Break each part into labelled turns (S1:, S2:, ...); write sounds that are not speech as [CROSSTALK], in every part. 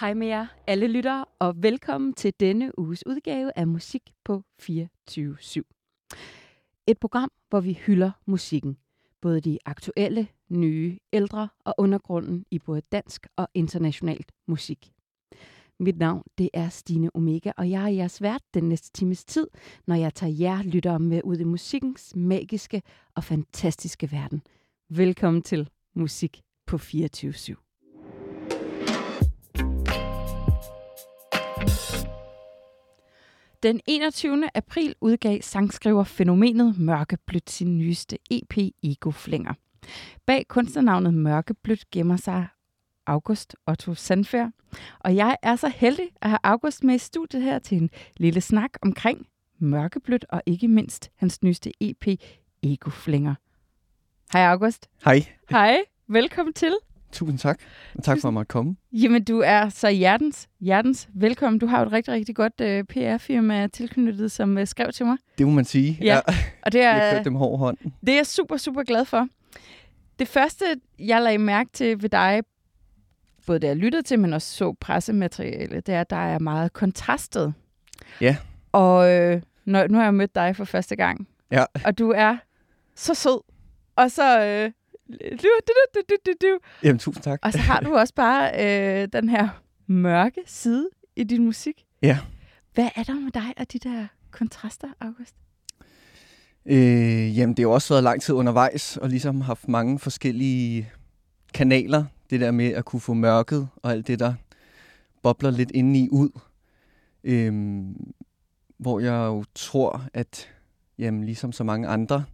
S1: Hej med jer, alle lyttere, og velkommen til denne uges udgave af Musik på 24-7. Et program, hvor vi hylder musikken. Både de aktuelle, nye, ældre og undergrunden i både dansk og internationalt musik. Mit navn det er Stine Omega, og jeg er jeres vært den næste times tid, når jeg tager jer lyttere med ud i musikkens magiske og fantastiske verden. Velkommen til Musik på 24 /7. Den 21. april udgav sangskriver fænomenet Mørkeblødt sin nyeste EP Ego Flænger. Bag kunstnernavnet Mørkeblødt gemmer sig August Otto Sandfær. Og jeg er så heldig at have August med i studiet her til en lille snak omkring Mørkeblødt og ikke mindst hans nyeste EP Ego Flænger. Hej August.
S2: Hej.
S1: Hej. Velkommen til.
S2: Tusind tak. Og tak for at måtte komme.
S1: Jamen, du er så hjertens, hjertens velkommen. Du har jo et rigtig, rigtig godt uh, PR-firma tilknyttet, som uh, skrev til mig.
S2: Det må man sige.
S1: Ja, og det er, [LAUGHS]
S2: jeg dem hård hånd.
S1: Det er jeg super, super glad for. Det første, jeg lagde mærke til ved dig, både da jeg lyttede til, men også så pressemateriale, det er, at der er meget kontrastet.
S2: Ja.
S1: Og øh, når, nu har jeg mødt dig for første gang.
S2: Ja.
S1: Og du er så sød. Og så... Øh, du, du, du, du, du, du.
S2: Jamen, tusind tak.
S1: Og så har du også bare øh, den her mørke side i din musik.
S2: Ja.
S1: Hvad er der med dig og de der kontraster, August?
S2: Øh, jamen, det har jo også været lang tid undervejs, og ligesom haft mange forskellige kanaler. Det der med at kunne få mørket og alt det, der bobler lidt indeni ud. Øh, hvor jeg jo tror, at jamen, ligesom så mange andre,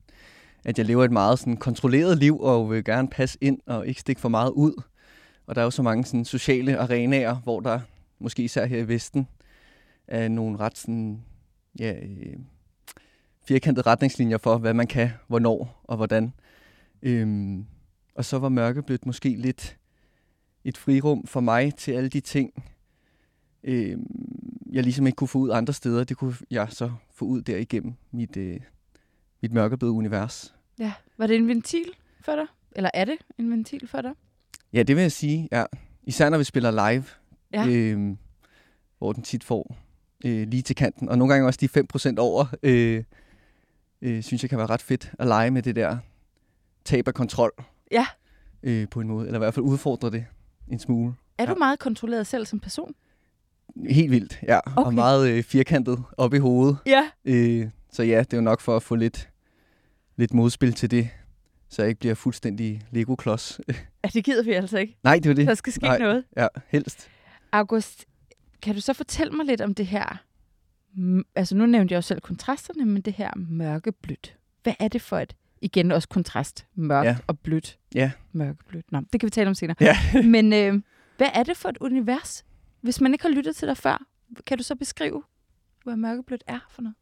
S2: at jeg lever et meget sådan, kontrolleret liv og vil gerne passe ind og ikke stikke for meget ud. Og der er jo så mange sådan, sociale arenaer, hvor der, måske især her i Vesten, er nogle ret sådan, ja, øh, firkantede retningslinjer for, hvad man kan, hvornår og hvordan. Øhm, og så var mørkeblødt måske lidt et frirum for mig til alle de ting, øh, jeg ligesom ikke kunne få ud andre steder. Det kunne jeg så få ud derigennem mit, øh, mit mørkebløde univers.
S1: Ja. Var det en ventil for dig? Eller er det en ventil for dig?
S2: Ja, det vil jeg sige, ja. Især når vi spiller live,
S1: Ja.
S2: øh, hvor den tit får øh, lige til kanten. Og nogle gange også de 5% over, øh, øh, synes jeg kan være ret fedt at lege med det der tab af kontrol.
S1: Ja.
S2: Øh, på en måde. Eller i hvert fald udfordre det en smule.
S1: Er
S2: Ja.
S1: du meget kontrolleret selv som person?
S2: Helt vildt, ja.
S1: Okay.
S2: Og meget øh, firkantet op i hovedet.
S1: Ja.
S2: Øh, så ja, det er jo nok for at få lidt, lidt modspil til det, så jeg ikke bliver fuldstændig Lego-klods. [LAUGHS]
S1: Ja, det gider vi altså ikke.
S2: Nej, det er det.
S1: Der skal ske
S2: Nej.
S1: noget.
S2: Ja, helst.
S1: August, kan du så fortælle mig lidt om det her? Altså nu nævnte jeg jo selv kontrasterne, men det her mørkeblødt. Hvad er det for et, igen også kontrast, mørkt
S2: Ja.
S1: og blødt?
S2: Ja.
S1: Mørkeblødt. Nå, det kan vi tale om senere.
S2: Ja. [LAUGHS]
S1: men øh, hvad er det for et univers? Hvis man ikke har lyttet til dig før, kan du så beskrive, hvad mørkeblødt er for noget?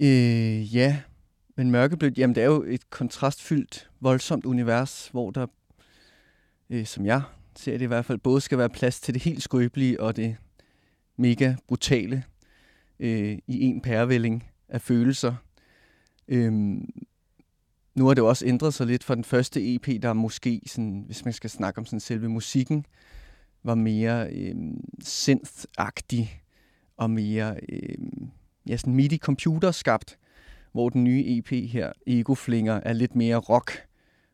S2: Øh, ja, men mørkeblødt, jamen det er jo et kontrastfyldt, voldsomt univers, hvor der, øh, som jeg ser det i hvert fald, både skal være plads til det helt skrøbelige og det mega brutale øh, i en pærevælling af følelser. Øhm, nu har det jo også ændret sig lidt fra den første EP, der måske, sådan, hvis man skal snakke om sådan selve musikken, var mere øh, synth og mere øh, ja, sådan MIDI-computer skabt, hvor den nye EP her, Ego Flinger, er lidt mere rock,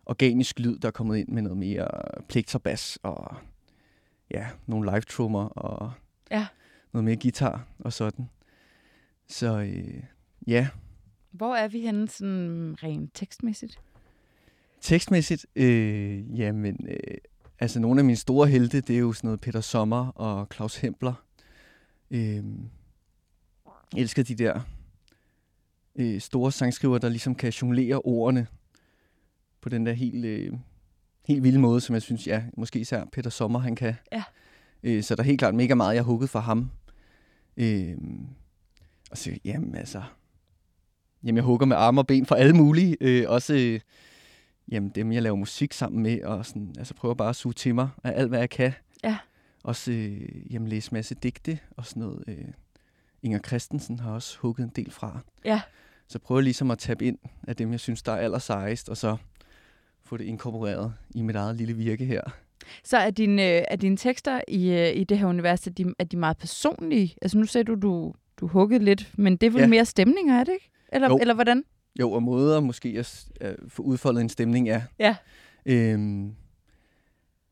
S2: organisk lyd, der er kommet ind med noget mere plekterbas og ja, nogle live trommer og
S1: Ja.
S2: noget mere guitar og sådan. Så øh, ja,
S1: Hvor er vi henne sådan rent tekstmæssigt?
S2: tekstmæssigt, øh, jamen, øh, altså nogle af mine store helte, det er jo sådan noget Peter Sommer og Claus Hempler. Øh, elsker de der øh, store sangskriver, der ligesom kan jonglere ordene på den der helt, øh, helt vilde måde, som jeg synes, ja, måske især Peter Sommer, han kan.
S1: Ja.
S2: Øh, så der er helt klart mega meget, jeg har hugget fra ham. Øh, og så, jamen altså, jamen jeg hugger med arme og ben for alle mulige. Øh, også øh, jamen, dem, jeg laver musik sammen med, og sådan, altså prøver bare at suge til mig af alt, hvad jeg kan.
S1: Ja.
S2: Også øh, jamen, læse masse digte og sådan noget. Øh, Inger Christensen har også hugget en del fra.
S1: Ja.
S2: Så prøver jeg ligesom at tabe ind af dem, jeg synes, der er allersejest, og så få det inkorporeret i mit eget lille virke her.
S1: Så er, din, øh, er dine tekster i, øh, i det her univers, er de, er de meget personlige? Altså nu sagde du, du, du huggede lidt, men det er vel ja. Mere stemninger, er det ikke? Eller,
S2: Jo.
S1: eller hvordan?
S2: Jo, og måder måske at at få udfoldet en stemning er.
S1: Ja.
S2: Øhm,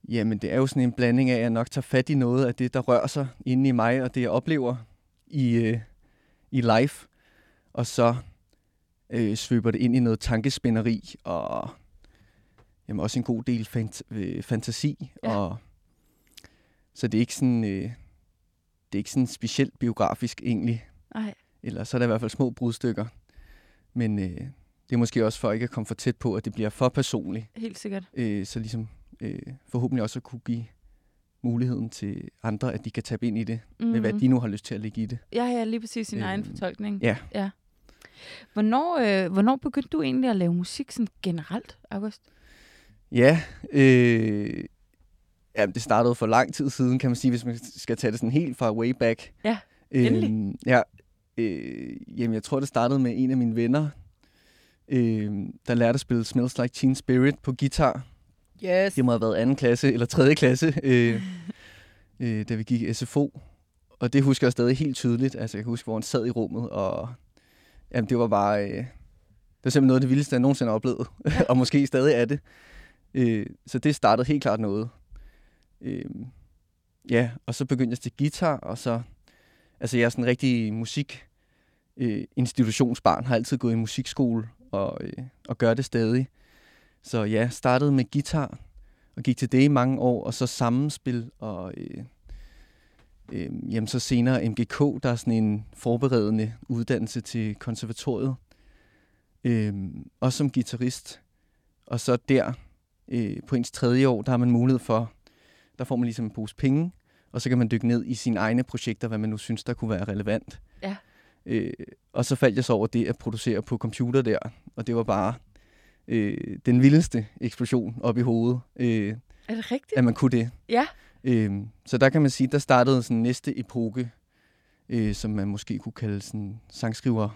S2: jamen, det er jo sådan en blanding af, at jeg nok tager fat i noget af det, der rører sig inde i mig, og det, jeg oplever i, øh, i live. Og så øh, svøber det ind i noget tankespænderi, og jamen, også en god del fant- øh, fantasi.
S1: Ja.
S2: Og, så det er ikke sådan... Øh, det er ikke sådan specielt biografisk egentlig.
S1: Nej.
S2: Eller så er der i hvert fald små brudstykker. Men øh, det er måske også for ikke at komme for tæt på, at det bliver for personligt.
S1: Helt sikkert.
S2: Øh, så ligesom øh, forhåbentlig også at kunne give muligheden til andre, at de kan tabe ind i det, mm. med hvad de nu har lyst til at lægge i det.
S1: Ja, ja, lige præcis sin
S2: Øhm,
S1: egen fortolkning.
S2: ja.
S1: ja. Hvornår, øh, hvornår begyndte du egentlig at lave musik sådan generelt, August?
S2: Ja, øh, ja, det startede for lang tid siden, kan man sige, hvis man skal tage det sådan helt fra way back.
S1: Ja, endelig.
S2: Øh, ja, øh, jamen jeg tror, det startede med en af mine venner, øh, der lærte at spille Smells Like Teen Spirit på guitar.
S1: Yes.
S2: Det må have været anden klasse eller tredje klasse, øh, øh, da vi gik i SFO. Og det husker jeg stadig helt tydeligt. Altså, jeg kan huske, hvor han sad i rummet, og jamen, det var bare... Øh, det var simpelthen noget af det vildeste, jeg nogensinde har oplevet. [LAUGHS] og måske stadig er det. Øh, så det startede helt klart noget. Øh, ja, og så begyndte jeg til guitar, og så... Altså, jeg er sådan en rigtig musik øh, institutionsbarn, har altid gået i musikskole, og, øh, og gør det stadig. Så ja, startede med guitar, og gik til det i mange år, og så sammenspil, og øh, øh, jamen, så senere MGK, der er sådan en forberedende uddannelse til konservatoriet, øh, også som guitarist. Og så der, øh, på ens tredje år, der har man mulighed for, der får man ligesom en pose penge, og så kan man dykke ned i sine egne projekter, hvad man nu synes, der kunne være relevant.
S1: Ja.
S2: Øh, og så faldt jeg så over det at producere på computer der, og det var bare øh, den vildeste eksplosion op i hovedet, øh,
S1: Er det rigtigt?
S2: at man kunne det.
S1: Ja.
S2: Øh, så der kan man sige, der startede sådan næste epoke, øh, som man måske kunne kalde sådan sangskriver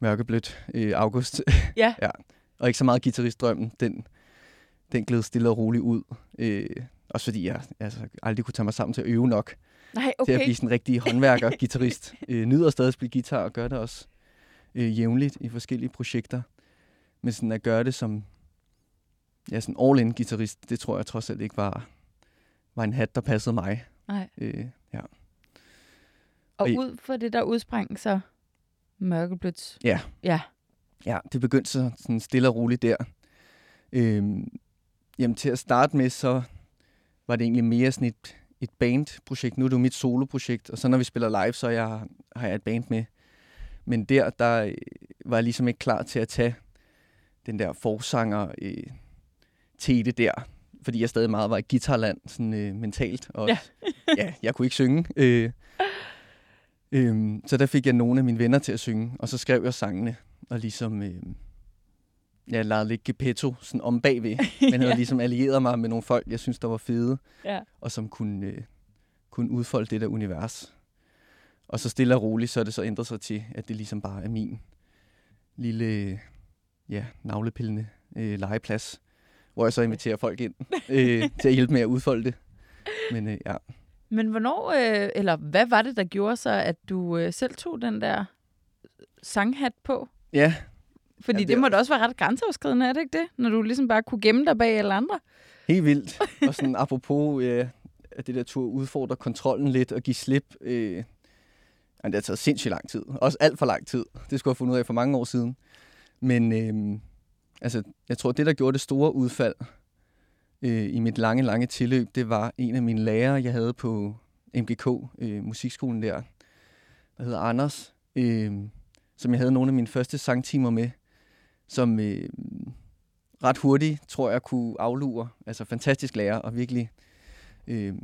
S2: mørkeblødt øh, august. [LAUGHS]
S1: Ja.
S2: ja. Og ikke så meget guitaristdrømmen, den, den gled stille og roligt ud. Øh, også fordi jeg altså, aldrig kunne tage mig sammen til at øve nok
S1: Nej,
S2: okay. til at blive sådan en rigtig håndværker, guitarist. [LAUGHS] Øh, nyder stadig at spille guitar og gør det også øh, jævnligt i forskellige projekter. Men sådan at gøre det som ja, sådan all-in guitarist, det tror jeg trods alt ikke var, var en hat, der passede mig.
S1: Nej.
S2: Øh, ja.
S1: Og
S2: og
S1: ud for det, der udsprang så mørkeblødt.
S2: Ja.
S1: Ja.
S2: ja, det begyndte så sådan stille og roligt der. Øhm, jamen til at starte med, så var det egentlig mere sådan et, et bandprojekt. Nu er det jo mit soloprojekt, og så når vi spiller live, så jeg, har jeg et band med. Men der, der øh, var jeg ligesom ikke klar til at tage den der forsanger øh, tete der, fordi jeg stadig meget var i guitarland, sådan øh, mentalt. Og
S1: Ja. [LAUGHS]
S2: ja, jeg kunne ikke synge. Øh, øh, så der fik jeg nogle af mine venner til at synge, og så skrev jeg sangene, og ligesom... Øh, jeg lavede lidt Gepetto sådan om bagved, [LAUGHS] men havde
S1: Ja.
S2: ligesom allieret mig med nogle folk, jeg synes, der var fede,
S1: Ja.
S2: og som kunne, øh, kunne udfolde det der univers. Og så stille og roligt, så er det så ændret sig til, at det ligesom bare er min lille, ja, navlepillende øh, legeplads, hvor jeg så inviterer folk ind øh, til at hjælpe med at udfolde det. Men øh, ja,
S1: Men hvornår, øh, eller hvad var det, der gjorde så, at du øh, selv tog den der sanghat på?
S2: ja
S1: Fordi
S2: Ja, det
S1: det, må da også være ret grænseoverskridende, er det ikke det? Når du ligesom bare kunne gemme dig bag alle andre.
S2: helt vildt. [LAUGHS] Og sådan apropos øh, at det der tur udfordrer kontrollen lidt og give slip. Øh, jamen, det har taget sindssygt lang tid. Også alt for lang tid. Det skulle jeg have fundet ud af for mange år siden. Men øh, altså, jeg tror, det der gjorde det store udfald øh, i mit lange, lange tilløb, det var en af mine lærere, jeg havde på MGK, øh, musikskolen der, der hedder Anders, øh, som jeg havde nogle af mine første sangtimer med, som øh, ret hurtigt, tror jeg, kunne aflure. Altså fantastisk lærer, og virkelig øh,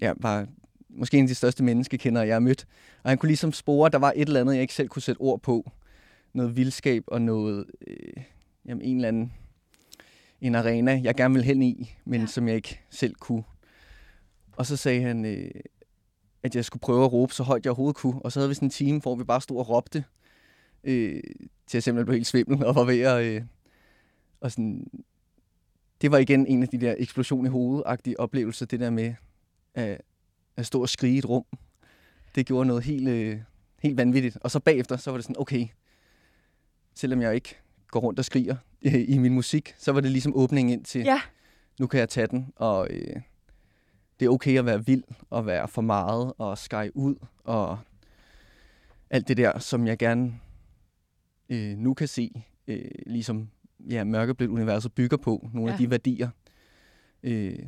S2: ja, var måske en af de største menneskekendere, jeg har mødt. Og han kunne ligesom spore, at der var et eller andet, jeg ikke selv kunne sætte ord på. Noget vildskab og noget, øh, jamen en eller anden, en arena, jeg gerne ville hen i, men
S1: Ja.
S2: som jeg ikke selv kunne. Og så sagde han, øh, at jeg skulle prøve at råbe så højt jeg overhovedet kunne. Og så havde vi sådan en time, hvor vi bare stod og råbte, øh, til jeg simpelthen blev helt svimmel og var ved at... Øh, og sådan, det var igen en af de der eksplosion i hovedet-agtige oplevelser, det der med at, at stå og skrige i et rum. Det gjorde noget helt, øh, helt vanvittigt. Og så bagefter, så var det sådan, okay, selvom jeg ikke går rundt og skriger øh, i min musik, så var det ligesom åbningen ind til,
S1: Ja.
S2: nu kan jeg tage den, og øh, det er okay at være vild, og være for meget, og sky ud, og alt det der, som jeg gerne øh, nu kan se, øh, ligesom ja, mørkeblødt universet bygger på, nogle ja. af
S1: Ja.
S2: de værdier. Øh,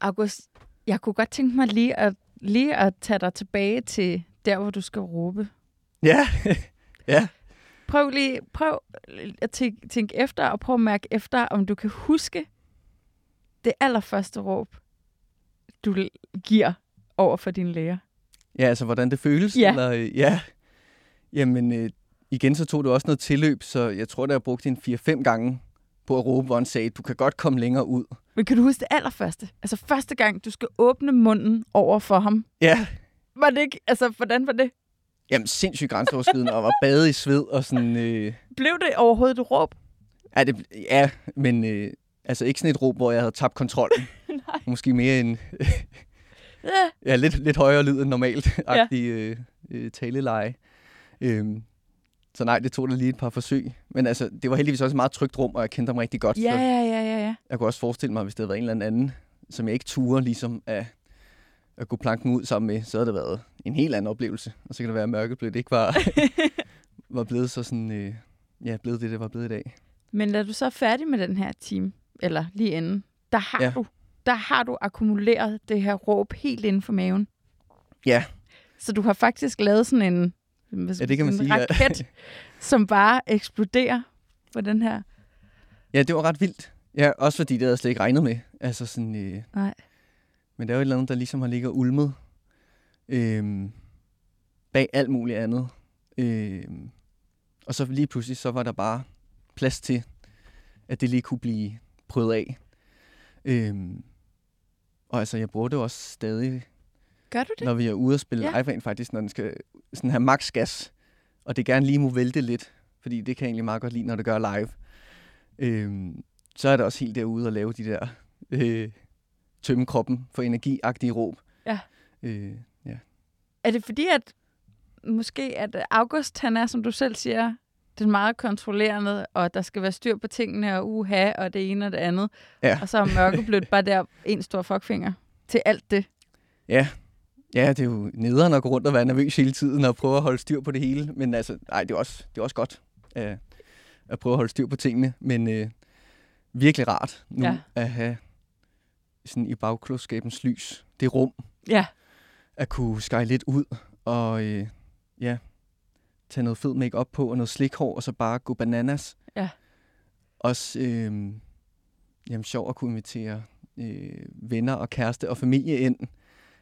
S1: August, jeg kunne godt tænke mig lige at, lige at tage dig tilbage til der, hvor du skal råbe.
S2: ja, [LAUGHS] ja.
S1: Prøv lige prøv at tænke, tænke efter, og prøv at mærke efter, om du kan huske det allerførste råb, du giver over for din lærer.
S2: Ja, altså hvordan det føles.
S1: Ja.
S2: Eller, øh, ja. Jamen, øh, igen så tog det også noget tilløb, så jeg tror, der jeg brugte en 4-5 gange på at råbe, hvor han sagde, du kan godt komme længere ud.
S1: Men kan du huske det allerførste? Altså første gang, du skal åbne munden over for ham.
S2: Ja,
S1: Var det ikke, altså hvordan var det?
S2: Jamen sindssygt grænseoverskridende, og var badet i sved og sådan... Øh,
S1: Blev det overhovedet et råb?
S2: ja, det, ja, men øh, altså ikke sådan et råb, hvor jeg havde tabt kontrollen. [LAUGHS]
S1: Nej.
S2: Måske mere en
S1: Ja.
S2: ja, lidt, lidt højere lyd end normalt, agtig øh, øh, taleleje. Øhm, så nej, det tog da lige et par forsøg. Men altså, det var heldigvis også et meget trygt rum, og jeg kendte ham rigtig godt.
S1: Ja, ja, ja, ja, ja.
S2: jeg kunne også forestille mig, hvis det havde været en eller anden, som jeg ikke turde ligesom at, at gå planken ud sammen med, så havde det været en helt anden oplevelse. Og så kan det være, at mørkeblødt ikke var, [LAUGHS] var blevet så sådan, øh, ja, blevet det, det var blevet i dag.
S1: Men da du så er færdig med den her time, eller lige inden, der har, ja.
S2: Ja.
S1: du, der har du akkumuleret det her råb helt inden for maven.
S2: Ja.
S1: Så du har faktisk lavet sådan en, hvad skal
S2: Ja, det kan man
S1: sige. en raket, [LAUGHS] som bare eksploderer på den her.
S2: Ja, det var ret vildt. Ja, også fordi det havde jeg slet ikke regnet med. Altså sådan, øh,
S1: Nej.
S2: Men det er jo et eller andet, der ligesom har ligget ulmet øhm, bag alt muligt andet. Øhm, og så lige pludselig, så var der bare plads til, at det lige kunne blive prøvet af. Øhm, og altså, jeg bruger det også stadig,
S1: Gør du det?
S2: når vi er ude og spille
S1: Ja.
S2: live faktisk, når den skal sådan have max gas, og det gerne lige må vælte lidt, fordi det kan jeg egentlig meget godt lide, når det gør live. Øhm, så er det også helt derude at lave de der øh, tømme kroppen for energiagtige råb.
S1: Ja.
S2: Øh, ja.
S1: Er det fordi, at måske at August, han er, som du selv siger, den meget kontrollerende, og der skal være styr på tingene, og uha, og det ene og det andet.
S2: Ja.
S1: Og så er mørkeblødt bare der en stor fuckfinger til alt det.
S2: ja. Ja, det er jo nederen at gå rundt og være nervøs hele tiden og prøve at holde styr på det hele. Men altså, nej, det er også, det er også godt øh, at prøve at holde styr på tingene. Men øh, virkelig rart nu
S1: Ja.
S2: at have sådan i bagklodskabens lys det rum,
S1: Ja.
S2: at kunne skære lidt ud og øh, ja, tage noget fed make op på og noget slikhår, og så bare gå bananas.
S1: Ja.
S2: Også øh, jamen, sjov at kunne invitere øh, venner og kæreste og familie ind,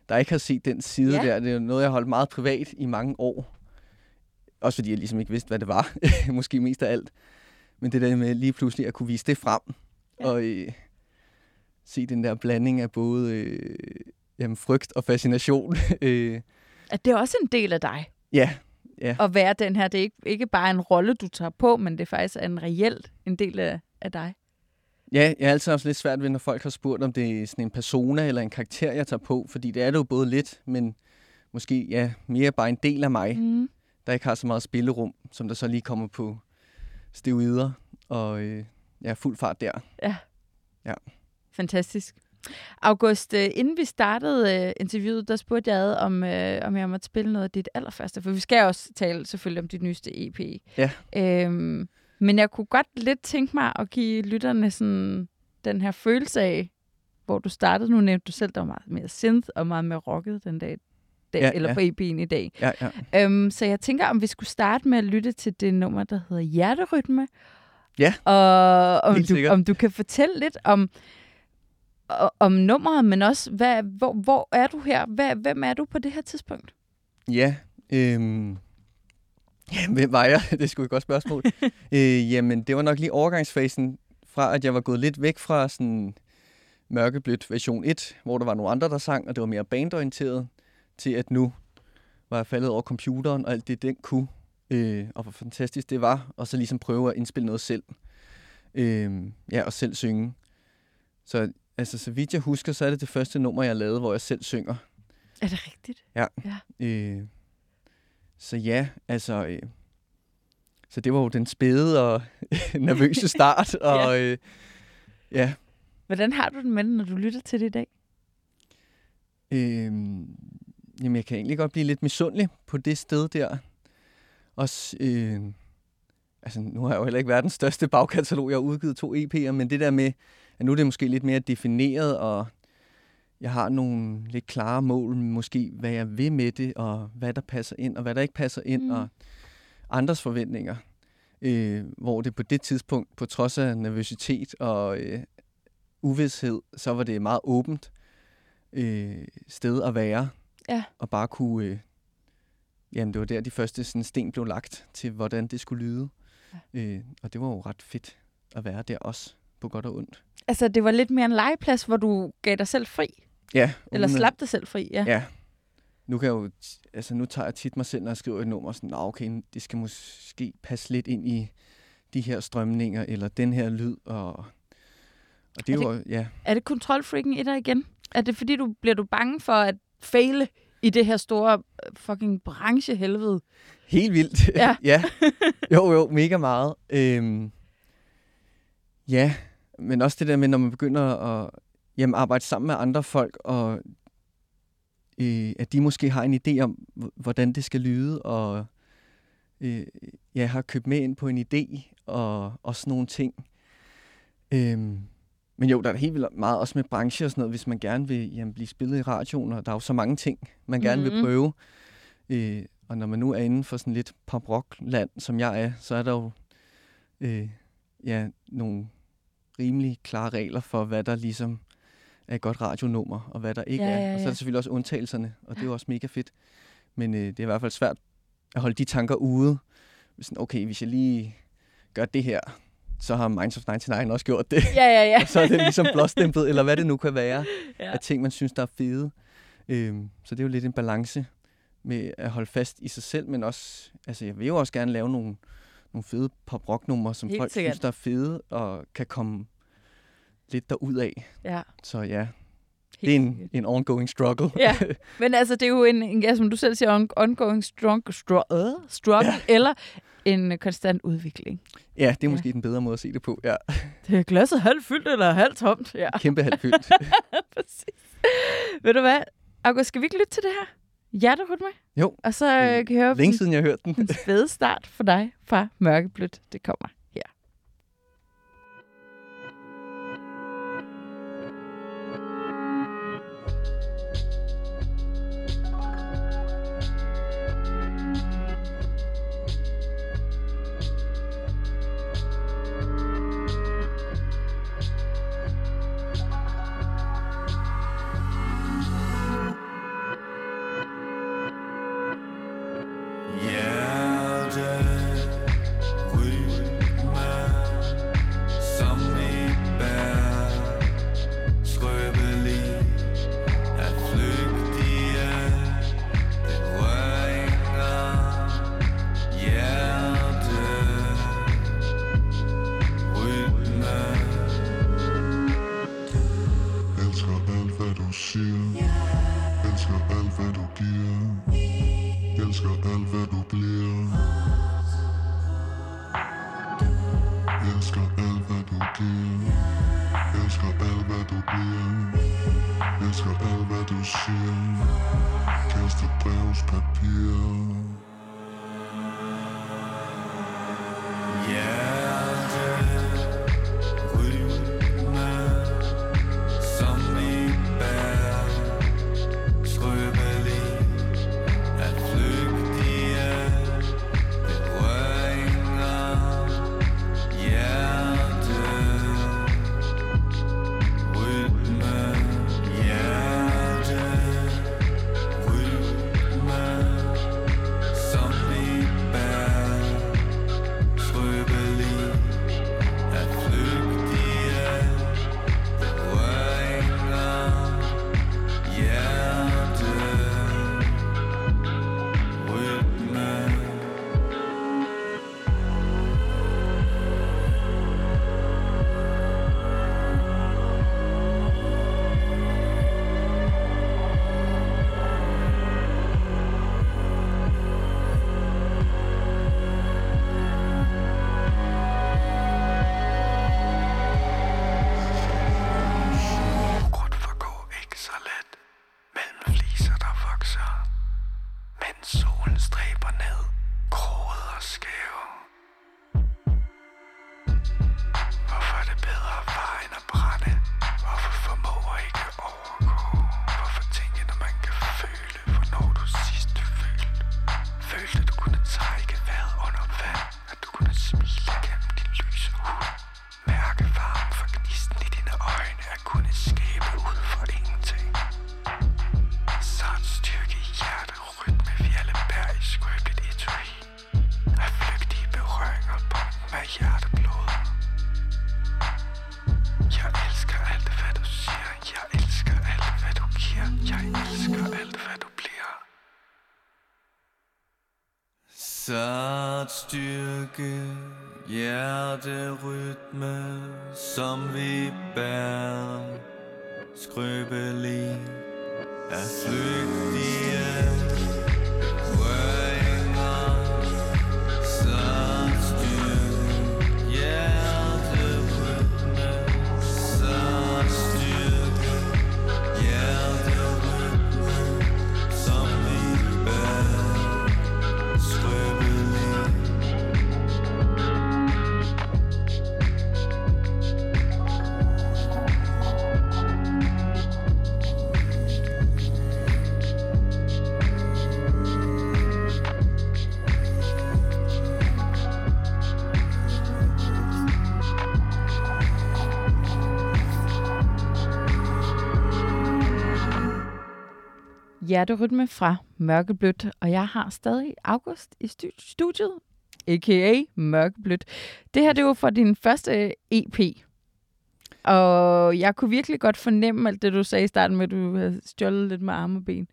S2: der ikke har set den side
S1: Ja.
S2: der. Det er noget, jeg har holdt meget privat i mange år. Også fordi jeg ligesom ikke vidste, hvad det var. [LAUGHS] Måske mest af alt. Men det der med lige pludselig at kunne vise det frem.
S1: Ja.
S2: Og øh, se den der blanding af både øh, jamen, frygt og fascination. [LAUGHS] øh,
S1: At det er også en del af dig,
S2: ja, ja.
S1: at være den her. Det er ikke, ikke bare en rolle, du tager på, men det er faktisk en reelt en del af, af dig.
S2: Ja, jeg har altid haft lidt svært ved, når folk har spurgt, om det er sådan en persona eller en karakter, jeg tager på. Fordi det er det jo både lidt, men måske ja, mere bare en del af mig,
S1: Mm.
S2: der ikke har så meget spillerum, som der så lige kommer på steroider og øh, ja, fuld fart der.
S1: Fantastisk. August, øh, inden vi startede øh, interviewet, der spurgte jeg ad, om, øh, om jeg måtte spille noget af dit allerførste, for vi skal også tale selvfølgelig om dit nyeste EP.
S2: Ja.
S1: Øhm, men jeg kunne godt lidt tænke mig at give lytterne sådan den her følelse af, hvor du startede. Nu nævnte du selv, der var meget mere synth og meget mere rocket den dag, dag
S2: Ja,
S1: eller
S2: ja.
S1: på EP'en i dag.
S2: Ja, ja.
S1: Øhm, så jeg tænker, om vi skulle starte med at lytte til det nummer, der hedder Hjerterytme.
S2: Ja,
S1: Og om du,
S2: sikkert.
S1: om du kan fortælle lidt om, om nummeret, men også, hvad, hvor, hvor er du her? Hvad, hvem er du på det her tidspunkt?
S2: Ja, øhm, ja, hvem var jeg? [LAUGHS] Det er sgu et godt spørgsmål. [LAUGHS] øh, jamen, det var nok lige overgangsfasen fra, at jeg var gået lidt væk fra sådan mørkeblødt version 1, hvor der var nogle andre, der sang, og det var mere bandorienteret, til at nu var jeg faldet over computeren og alt det, den kunne, øh, og hvor fantastisk det var, og så ligesom prøve at indspille noget selv. Øh, ja, og selv synge. Så altså, så vidt jeg husker, så er det det første nummer, jeg lavede, hvor jeg selv synger.
S1: Er det rigtigt?
S2: Ja.
S1: Ja.
S2: Øh, så ja, altså... Øh, så det var jo den spæde og [LAUGHS] nervøse start. [LAUGHS] og øh, ja,
S1: Hvordan har du den med når du lytter til det i dag?
S2: øh, jamen jeg kan egentlig godt blive lidt misundelig på det sted der. Også, øh, altså nu har jeg jo heller ikke verdens største bagkatalog. Jeg har udgivet to EP'er, men det der med, at nu er det måske lidt mere defineret, og jeg har nogle lidt klare mål, måske hvad jeg vil med det, og hvad der passer ind, og hvad der ikke passer ind,
S1: Mm.
S2: og andres forventninger. Øh, hvor det på det tidspunkt, på trods af nervøsitet og øh, uvidshed, så var det et meget åbent øh, sted at være.
S1: Ja.
S2: Og bare kunne... Øh, jamen, det var der, de første sådan, sten blev lagt til, hvordan det skulle lyde. Ja. Øh, og det var jo ret fedt at være der også, på godt og ondt.
S1: Altså, det var lidt mere en legeplads, hvor du gav dig selv fri.
S2: Ja,
S1: Eller slap dig selv fri, ja.
S2: Ja. Nu kan jeg jo, altså nu tager jeg tit mig selv, når jeg skriver et nummer, sådan, "Nå, okay, det skal måske passe lidt ind i de her strømninger, eller den her lyd, og, og det er,
S1: Er
S2: jo, ja,
S1: Er det kontrolfreaken i dig igen? Er det fordi, du bliver du bange for at fejle i det her store øh, fucking branchehelvede?
S2: helt vildt.
S1: Ja. [LAUGHS]
S2: ja. Jo, jo, mega meget. Øhm, ja, men også det der med, når man begynder at jamen, arbejde sammen med andre folk, og øh, at de måske har en idé om, hvordan det skal lyde, og øh, jeg har købt med ind på en idé, og, og sådan nogle ting. Øhm, men jo, der er helt vildt meget også med branche og sådan noget, hvis man gerne vil jamen, blive spillet i radioen, og der er jo så mange ting, man gerne
S1: Mhm.
S2: vil prøve. Øh, og når man nu er inden for sådan lidt pop-rock-land, som jeg er, så er der jo øh, ja, nogle rimelig klare regler for, hvad der ligesom er et godt radionummer, og hvad der ikke
S1: Ja,
S2: er.
S1: ja,
S2: Og så er
S1: ja.
S2: der selvfølgelig også undtagelserne, og det er jo også mega fedt. Men øh, det er i hvert fald svært at holde de tanker ude. Sådan, okay, hvis jeg lige gør det her, så har Minds of 99 også gjort det.
S1: Ja, ja, ja.
S2: og [LAUGHS] så er det ligesom blåstemplet, eller hvad det nu kan være,
S1: Ja. [LAUGHS]
S2: ja. af ting, man synes, der er fede. Øhm, så det er jo lidt en balance med at holde fast i sig selv, men også, altså jeg vil jo også gerne lave nogle, nogle fede pop-rock-numre, som
S1: Helt
S2: folk
S1: sikkert.
S2: synes, der er fede, og kan komme lidt derud af.
S1: ja.
S2: Så ja,
S1: helt
S2: det er en, en ongoing struggle.
S1: Ja, [LAUGHS] men altså, det er jo en, en ja, som du selv siger, on, ongoing strong, stro, uh, struggle, ja. eller en øh, konstant udvikling.
S2: ja, det er
S1: Ja.
S2: måske den bedre måde at se det på. Ja, [LAUGHS]
S1: Det er glasset halvt fyldt eller halvt tomt. Ja,
S2: kæmpe halvfyldt. [LAUGHS]
S1: præcis. Ved du hvad, August, skal vi ikke lytte til det her? Hjertehud med?
S2: Jo.
S1: Og så øh, kan jeg høre
S2: Længe
S1: den,
S2: siden, jeg har hørt den.
S1: den fede start for dig fra Mørkeblødt. Det kommer
S3: Sart styrke, hjerterytme, som vi bærer. Skrøbelig af flygtige røringer. Hjerterytme
S1: fra Mørkeblødt, og jeg har stadig August i studiet, a.k.a. Mørkeblødt. Det her, det var for din første EP, og jeg kunne virkelig godt fornemme alt det, du sagde i starten med, at du havde stjålet lidt med arme og ben.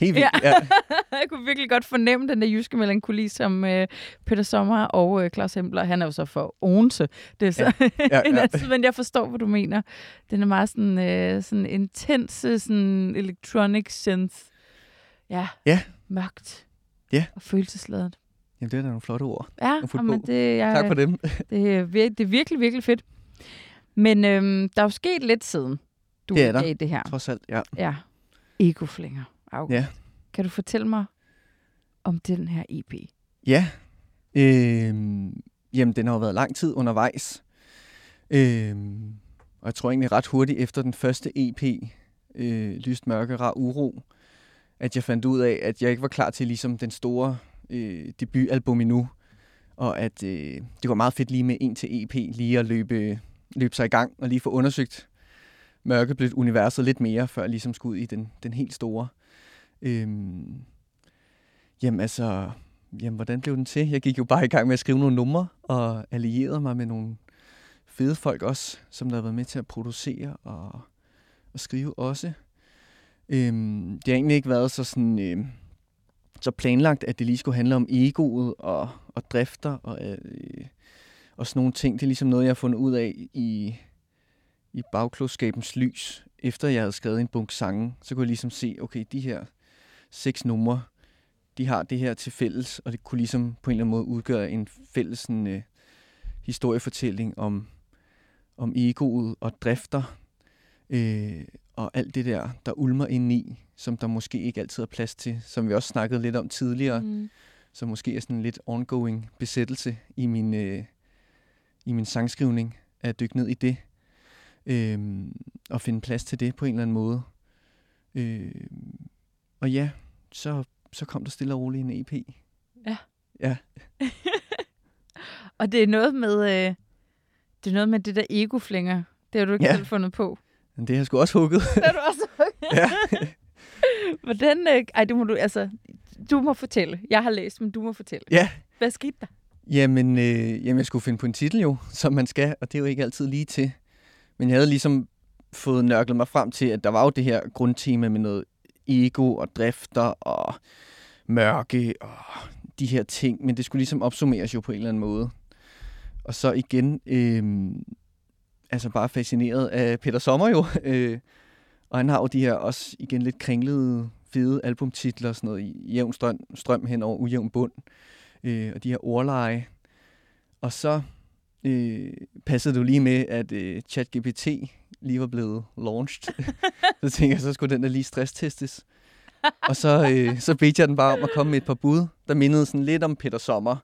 S2: Helt vildt.
S1: Ja.
S2: Ja. [LAUGHS]
S1: jeg kunne virkelig godt fornemme den der jyske melankoli, som øh, Peter Sommer og øh, Claus Hempler, han er jo så for Odense. Det er så ja. [LAUGHS]
S2: ja, ja.
S1: anden men jeg forstår, hvad du mener. Den er meget sådan, øh, sådan intense, sådan electronic synth. Ja.
S2: Ja.
S1: Mørkt.
S2: Ja.
S1: Og følelsesladet.
S2: Jamen, det er da nogle flotte ord.
S1: Ja, men det, jeg,
S2: Tak for dem. [LAUGHS]
S1: det, er vir- det er virkelig, virkelig fedt. Men øhm, der er jo sket lidt siden, du
S2: Det er der.
S1: udgav det her.
S2: Trods alt, ja.
S1: Ja. Egoflinger. August.
S2: Ja.
S1: Kan du fortælle mig om den her EP?
S2: Ja. Øhm, jamen, den har jo været lang tid undervejs. Øhm, og jeg tror egentlig ret hurtigt efter den første EP, øh, Lyst, Mørke, Rar, Uro, at jeg fandt ud af, at jeg ikke var klar til ligesom den store øh, debutalbum endnu. Og at øh, det var meget fedt lige med en til EP, lige at løbe, løbe sig i gang og lige få undersøgt mørkeblødt universet lidt mere, før jeg ligesom skulle ud i den, den helt store. Øhm, jamen altså, jamen hvordan blev den til? Jeg gik jo bare i gang med at skrive nogle numre, og allierede mig med nogle fede folk også, som der har været med til at producere og, og skrive også. Øhm, det har egentlig ikke været så sådan... Øhm, så planlagt, at det lige skulle handle om egoet og, og drifter og, øh, og sådan nogle ting. Det er ligesom noget, jeg har fundet ud af i, i bagklodskabens lys. Efter jeg havde skrevet en bunke sange, så kunne jeg ligesom se, okay, de her seks numre, de har det her til fælles, og det kunne ligesom på en eller anden måde udgøre en fælles sådan, øh, historiefortælling om, om egoet og drifter, øh, og alt det der, der ulmer ind i, som der måske ikke altid er plads til, som vi også snakkede lidt om tidligere,
S1: Mm.
S2: så måske er sådan en lidt ongoing besættelse i min, øh, i min sangskrivning, at dykke ned i det, øh, og finde plads til det på en eller anden måde. Øh, og ja, så, så kom der stille og roligt en EP.
S1: Ja.
S2: Ja, [LAUGHS]
S1: Og det er noget med, øh, det er noget med det der egoflinger. Det har du ikke
S2: Ja.
S1: selv fundet på.
S2: men det har jeg sgu også hugget. [LAUGHS]
S1: Det har du også.
S2: ja. [LAUGHS]
S1: Hvordan, øh, ej, det må du, altså, du må fortælle. Jeg har læst, men du må fortælle.
S2: ja,
S1: Hvad skete der?
S2: Jamen, øh, jamen, jeg skulle finde på en titel jo, som man skal, og det er jo ikke altid lige til. Men jeg havde ligesom fået nørklet mig frem til, at der var jo det her grundtema med noget ego og drifter og mørke og de her ting, men det skulle ligesom opsummeres jo på en eller anden måde. Og så igen, øh, altså bare fascineret af Peter Sommer jo, [LAUGHS] øh, og han har jo de her også igen lidt kringlede, fede albumtitler, sådan noget jævn strøm, strøm hen over ujævn bund øh, og de her ordleje. Og så øh, passede jo lige med, at øh, ChatGPT lige var blevet launched. [LAUGHS] så tænkte jeg, så skulle den der lige stresstestes. og så, øh, så bedte jeg den bare om at komme med et par bud, der mindede sådan lidt om Peter Sommer.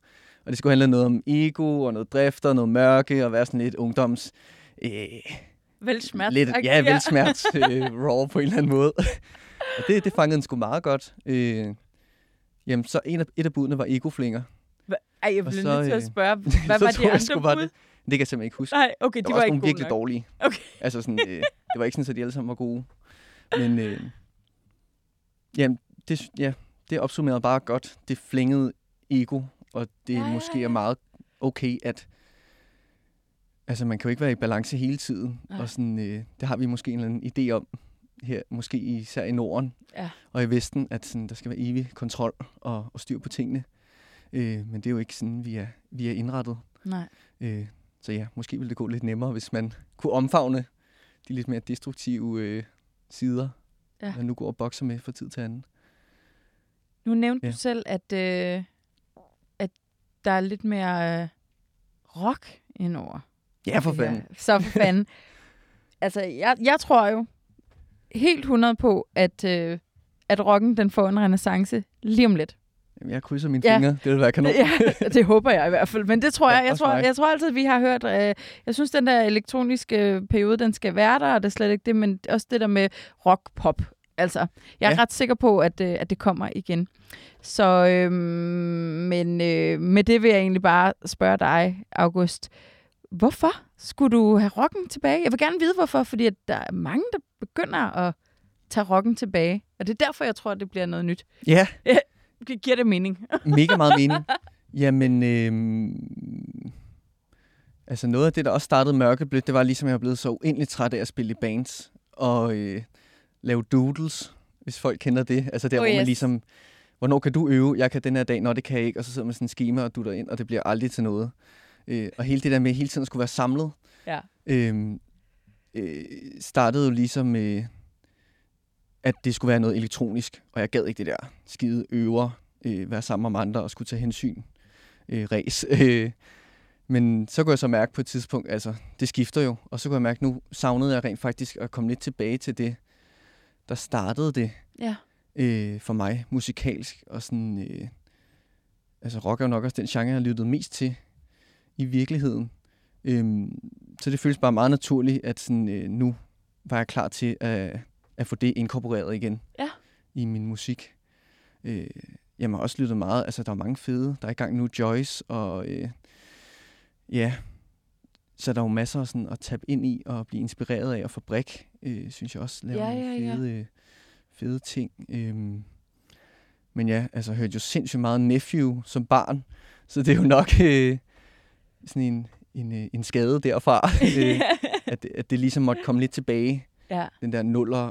S2: Og det skulle handle noget om ego og noget drifter, noget mørke og være sådan lidt ungdoms... Øh,
S1: Vel smert.
S2: lidt, ja, vel smert [LAUGHS] øh, raw på en eller anden måde. og det, det fangede den sgu meget godt. Øh, jamen, så en af, et af budene var egoflinger.
S1: Ej, jeg
S2: så,
S1: nødt til at
S2: øh,
S1: spørge, [LAUGHS] hvad
S2: så
S1: var
S2: tror
S1: de andre bud?
S2: det, det kan jeg simpelthen ikke huske.
S1: Nej, okay,
S2: Der
S1: de
S2: var
S1: var
S2: også
S1: ikke
S2: nogle virkelig
S1: nok.
S2: dårlige.
S1: Okay. [LAUGHS]
S2: Altså sådan, øh, det var ikke sådan, at de alle sammen var gode. Men øh, jamen, det, ja, det opsummerede bare godt. Det flængede ego, og det
S1: Ja,
S2: ja, måske er meget okay, at altså, man kan jo ikke være i balance hele tiden.
S1: Nej.
S2: Og sådan, øh, det har vi måske en eller anden idé om her, måske især i Norden
S1: Ja.
S2: og i Vesten, at sådan, der skal være evig kontrol og, og styr på tingene. Øh, men det er jo ikke sådan, vi er, vi er indrettet.
S1: Nej.
S2: Øh, så ja, måske ville det gå lidt nemmere, hvis man kunne omfavne de lidt mere destruktive øh, sider,
S1: Ja.
S2: man nu går og bokser med fra tid til anden.
S1: Nu nævnte
S2: Ja.
S1: du selv, at, øh, at der er lidt mere øh, rock indover.
S2: Ja, for fanden.
S1: Så for [LAUGHS] fanden. altså, jeg, jeg tror jo helt 100 på, at, øh, at rocken den får en renaissance lige om lidt.
S2: Jeg krydser mine
S1: Ja.
S2: fingre. Det vil være kanon.
S1: Ja, det håber jeg i hvert fald. Men det tror [LAUGHS]
S2: Ja,
S1: jeg. Jeg tror,
S2: mig.
S1: jeg tror altid, vi har hørt... Øh, jeg synes, den der elektroniske periode, den skal være der, og det er slet ikke det, men også det der med rock-pop. Altså, jeg er
S2: Ja.
S1: ret sikker på, at, øh, at det kommer igen. Så, øh, men øh, med det vil jeg egentlig bare spørge dig, August. Hvorfor skulle du have rocken tilbage? Jeg vil gerne vide, hvorfor, fordi at der er mange, der begynder at tage rocken tilbage. Og det er derfor, jeg tror, at det bliver noget nyt.
S2: Ja, [LAUGHS]
S1: Det giver det mening. [LAUGHS]
S2: mega meget mening. Jamen, øhm, altså noget af det, der også startede mørkeblødt, det var ligesom, jeg var blevet så uendelig træt af at spille i bands og øh, lave doodles, hvis folk kender det. Altså der,
S1: Oh,
S2: hvor man
S1: yes.
S2: ligesom, hvornår kan du øve? Jeg kan den her dag, når det kan jeg ikke. Og så sidder man sådan en schema og dutter ind, og det bliver aldrig til noget. Øh, og hele det der med hele tiden at skulle være samlet,
S1: Ja.
S2: øhm, øh, startede jo ligesom med, at det skulle være noget elektronisk, og jeg gad ikke det der skide øver, øh, være sammen med andre og skulle tage hensyn, øh, ræs. [LAUGHS] Øh, men så kunne jeg så mærke på et tidspunkt, altså det skifter jo, og så kunne jeg mærke, nu savnede jeg rent faktisk at komme lidt tilbage til det, der startede det
S1: Ja.
S2: øh, for mig musikalsk, og sådan, øh, altså rock er jo nok også den genre, jeg har lyttet mest til i virkeligheden. Øhm, så det føles bare meget naturligt, at sådan, øh, nu var jeg klar til at, at få det inkorporeret igen
S1: Ja.
S2: i min musik. Øh, jeg har også lyttet meget, altså der er mange fede, der er i gang nu, Joyce, og øh, ja, så der er jo masser sådan, at tabe ind i og blive inspireret af, og Fabrik, øh, synes jeg også laver
S1: Ja, ja, ja.
S2: fede, øh, fede ting. Øhm, men ja, altså jeg hørte jo sindssygt meget Nephew som barn, så det er jo nok øh, sådan en, en, øh, en skade derfra, [LAUGHS] øh, at, det- at det ligesom måtte komme lidt tilbage.
S1: ja.
S2: Den der nuller,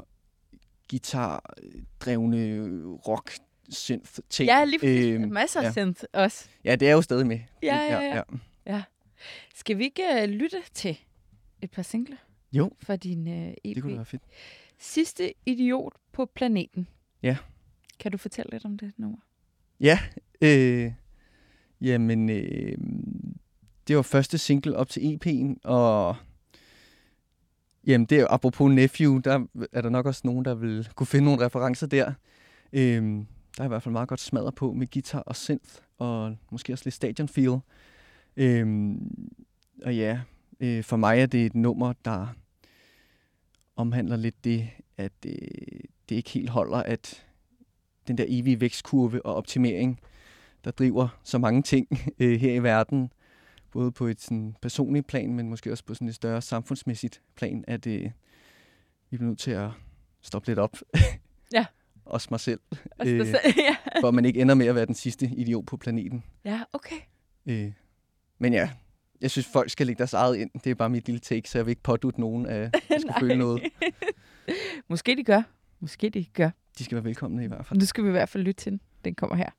S2: guitar-drevne rock synth ting.
S1: Ja, lige præcis.
S2: Øhm,
S1: Masser af
S2: ja.
S1: synth også.
S2: Ja, det er jo stadig med.
S1: Ja, ja, ja. Skal vi ikke uh, lytte til et par singler
S2: Jo,
S1: fra din uh, EP?
S2: det kunne da være fedt.
S1: Sidste idiot på planeten.
S2: Ja.
S1: Kan du fortælle lidt om det nummer?
S2: Ja, øh, jamen, øh, det var første single op til EP'en, og jamen, det er jo apropos Nephew, der er der nok også nogen, der vil kunne finde nogle referencer der. Øhm, der er i hvert fald meget godt smadret på med guitar og synth, og måske også lidt stadion feel. Øhm, og ja, øh, for mig er det et nummer, der omhandler lidt det, at øh, det ikke helt holder, at den der evige vækstkurve og optimering, der driver så mange ting øh, her i verden, både på et sådan, personligt plan, men måske også på sådan et større samfundsmæssigt plan, at øh, vi bliver nødt til at stoppe lidt op.
S1: Ja. [LAUGHS]
S2: også mig selv,
S1: Altså,
S2: Øh.
S1: øh. [LAUGHS] ja.
S2: for at man ikke ender med at være den sidste idiot på planeten.
S1: ja, okay.
S2: Øh, men ja, jeg synes, folk skal lægge deres eget ind. Det er bare mit lille take, så jeg vil ikke pådute nogen, at [LAUGHS] jeg skal føle noget.
S1: Måske de gør. Måske de gør.
S2: De skal være velkomne i hvert fald.
S1: Nu skal vi i hvert fald lytte til den. Den kommer her.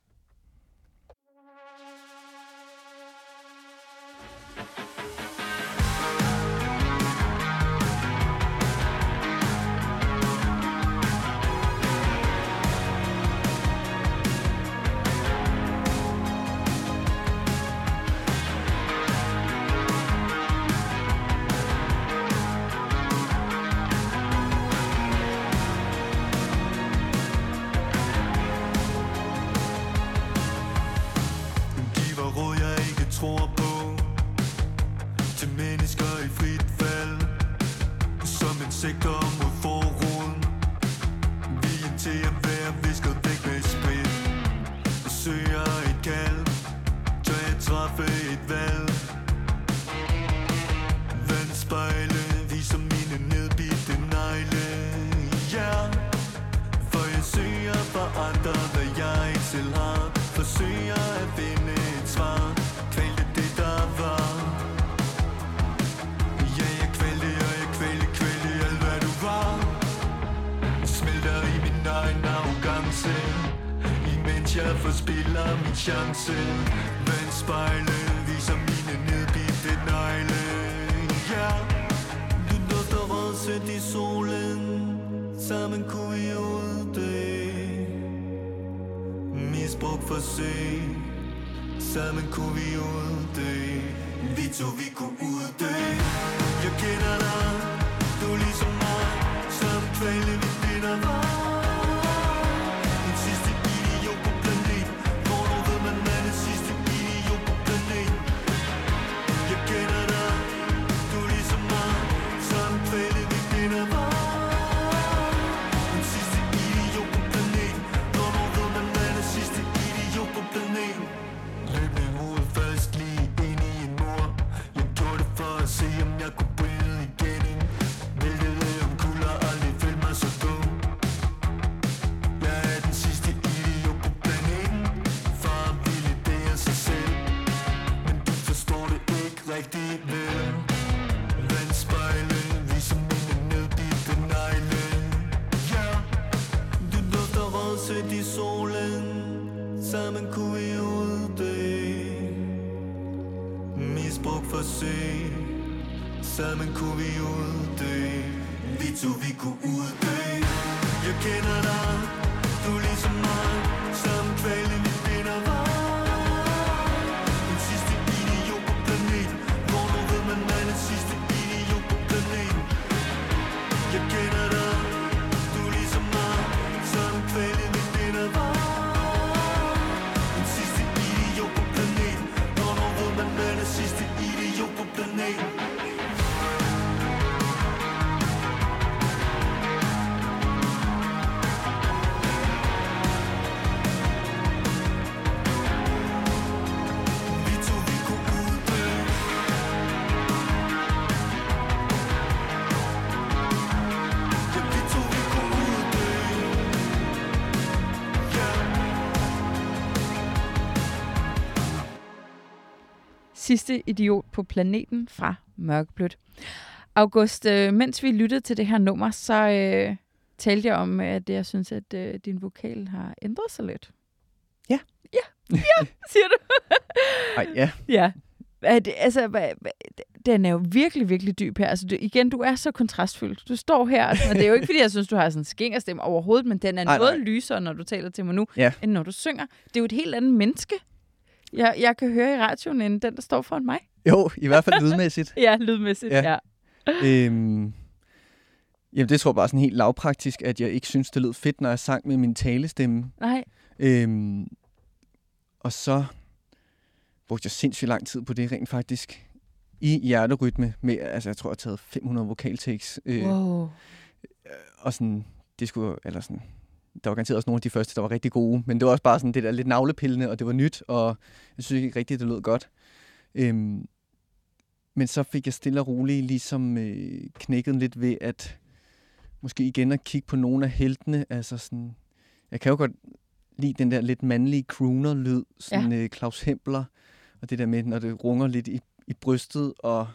S3: To vi Sidste idiot på planeten
S1: fra Mørkeblødt. August, øh, mens vi lyttede til det her nummer, så øh, talte jeg om, at jeg synes, at øh, din vokal har ændret sig lidt.
S2: Ja.
S1: Ja, ja, siger du.
S2: Ej, ja.
S1: Ja. Er det, altså, den er jo virkelig, virkelig dyb her. Altså, du, igen, du er så kontrastfyldt. Du står her, altså, og det er jo ikke, fordi jeg synes, du har sådan en skængerstemme overhovedet, men den er
S2: Nej,
S1: noget
S2: nej.
S1: lysere, når du taler til mig nu,
S2: Ja.
S1: end når du synger. Det er jo et helt andet menneske, jeg, jeg kan høre i radioen, end den, der står foran mig.
S2: Jo, i hvert fald lydmæssigt. [LAUGHS]
S1: Ja, lydmæssigt, ja.
S2: Ja. øhm, jamen, det tror jeg bare sådan helt lavpraktisk, at jeg ikke synes, det lød fedt, når jeg sang med min talestemme.
S1: Nej,
S2: Øhm, og så brugte jeg sindssygt lang tid på det rent faktisk. I hjerterytme med, altså jeg tror, jeg har taget 500 vokaltakes. Øh,
S1: wow.
S2: Og sådan, det skulle, eller sådan, der var garanteret også nogle af de første, der var rigtig gode, men det var også bare sådan det der lidt navlepillende, og det var nyt, og jeg synes ikke rigtigt, det lød godt. Øhm, men så fik jeg stille og roligt ligesom øh, knækket lidt ved, at måske igen at kigge på nogle af heltene, altså sådan, jeg kan jo godt lide den der lidt mandlige crooner-lyd, sådan ja. øh, Claus Hempler, og det der med, når det runger lidt i, i brystet og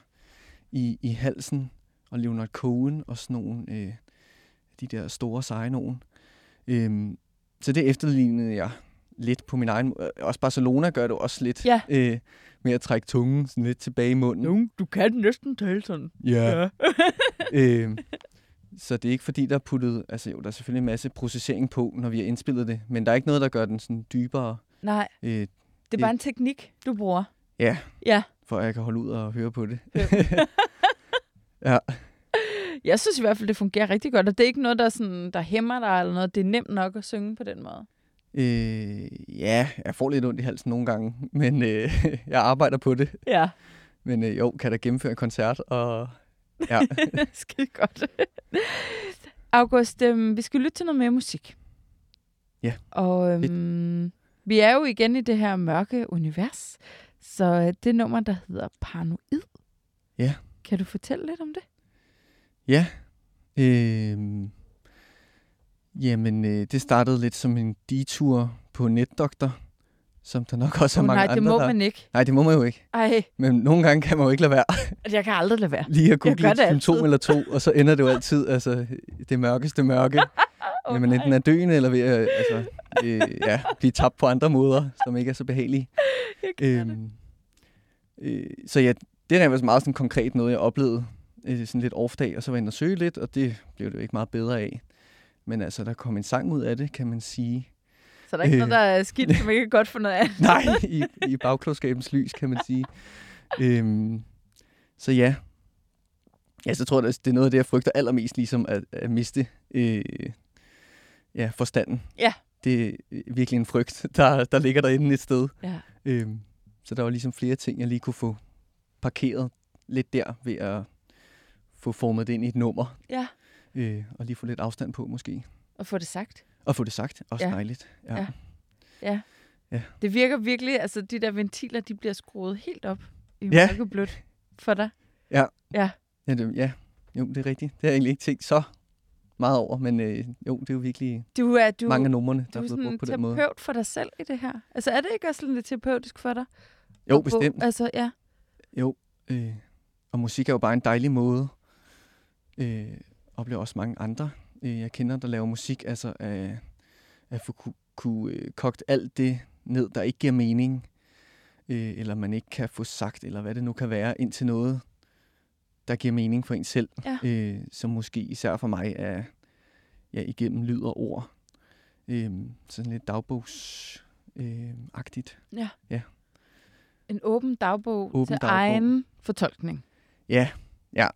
S2: i, i halsen, og Leonard Cohen og sådan nogle, øh, de der store seje nogen. Øhm, så det efterlignede jeg lidt på min egen måde. Også Barcelona gør det også lidt
S1: Ja.
S2: øh, med at trække tungen sådan lidt tilbage i munden.
S1: Nu, du kan næsten tale sådan.
S2: Ja. [LAUGHS] øhm, så det er ikke fordi, der er puttet... Altså jo, der er selvfølgelig en masse processering på, når vi har indspillet det, men der er ikke noget, der gør den sådan dybere,
S1: Nej,
S2: øh,
S1: det er bare en teknik, du bruger.
S2: ja,
S1: Ja.
S2: for at jeg kan holde ud og høre på det. [LAUGHS] ja.
S1: Jeg synes i hvert fald, det fungerer rigtig godt, og det er ikke noget, der, sådan, der hæmmer dig eller noget. Det er nemt nok at synge på den måde.
S2: Øh, ja, jeg får lidt ondt i halsen nogle gange, [LAUGHS] men øh, [LAUGHS] jeg arbejder på det.
S1: Ja,
S2: Men øh, jo, kan der gennemføre en koncert, og ja, [LAUGHS]
S1: skide godt. August, øhm, vi skal lytte til noget mere musik.
S2: Ja,
S1: Og øhm, vi er jo igen i det her mørke univers, så øh, det nummer, der hedder Paranoid.
S2: Ja.
S1: Kan du fortælle lidt om det?
S2: Ja. Øh, jamen, øh, det startede lidt som en detur på NetDoktor, som der nok også er
S1: Åh,
S2: mange
S1: nej,
S2: andre,
S1: det må
S2: der...
S1: man ikke.
S2: Nej, det må man jo ikke.
S1: Ej,
S2: Men nogle gange kan man jo ikke lade være [LAUGHS]
S1: jeg kan aldrig lade være.
S2: lige at google et
S1: det
S2: symptom
S1: altid.
S2: eller to, og så ender det jo altid altså, det mørkeste mørke. Oh, man enten
S1: nej.
S2: er døende, eller ved at altså, øh, ja, blive tabt på andre måder, som ikke er så behagelige.
S1: Jeg det.
S2: Øhm, øh, så ja, det er rent meget sådan konkret noget, jeg oplevede øh, sådan lidt off-dag, og så var jeg inde og søge lidt, og det blev det jo ikke meget bedre af. Men altså, der kom en sang ud af det, kan man sige.
S1: Så der er ikke
S2: Øh.
S1: noget, der er skidt, som ikke er godt for noget andet. [LAUGHS]
S2: Nej, i, i bagklodskabens lys, kan man sige. øhm, så ja. Ja, så tror jeg, det er noget af det, jeg frygter allermest, ligesom at, at miste øh, ja, forstanden.
S1: Ja.
S2: Det er virkelig en frygt, der, der ligger derinde et sted.
S1: Ja.
S2: Øhm, så der var ligesom flere ting, jeg lige kunne få parkeret lidt der, ved at få formet det ind i et nummer,
S1: Ja,
S2: øh, og lige få lidt afstand på måske.
S1: og få det sagt.
S2: Og få det sagt, også
S1: Ja.
S2: ja. dejligt. Ja.
S1: Ja.
S2: Ja.
S1: Det virker virkelig, altså de der ventiler, de bliver skruet helt op i
S2: Ja.
S1: mørkeblødt for dig.
S2: Ja.
S1: Ja.
S2: Ja, det, ja, jo, det er rigtigt. Det har jeg egentlig ikke tænkt så meget over, men øh, jo, det er jo virkelig
S1: Du er, du,
S2: mange af numrene,
S1: du
S2: der
S1: er
S2: er blevet brugt på den måde.
S1: terapeut for dig selv i det her. Altså er det ikke også lidt terapeutisk for dig?
S2: Jo,
S1: bo-
S2: bestemt.
S1: Altså, ja.
S2: Jo, øh, og musik er jo bare en dejlig måde. Øh, oplever også mange andre, øh, jeg kender, der laver musik, altså at, at få kunne, kunne øh, kogt alt det ned, der ikke giver mening, øh, eller man ikke kan få sagt, eller hvad det nu kan være, ind til noget, der giver mening for en selv,
S1: Ja.
S2: øh, som måske især for mig er ja, igennem lyd og ord. Øh, sådan lidt dagbogsagtigt. Øh, agtigt.
S1: En åben dagbog
S2: Åben
S1: til
S2: dagbog.
S1: egen fortolkning.
S2: ja, ja,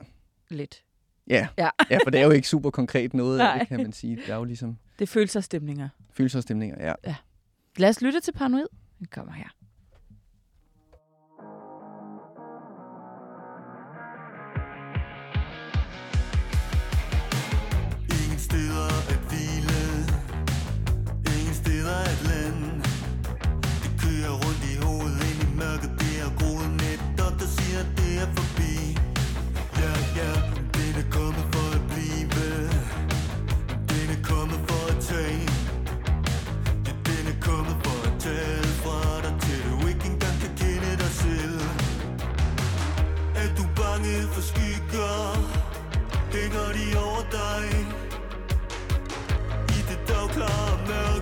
S1: Lidt.
S2: Ja.
S1: Ja.
S2: ja, for det er jo ikke super konkret noget af det, kan man sige. Det er jo ligesom
S1: Det er følelsesstemninger.
S2: følelser og stemninger. Ja.
S1: Lad os lytte til Paranoid. Den kommer her.
S3: Bange for skygger Hænger de over dig. I det dagklare mørke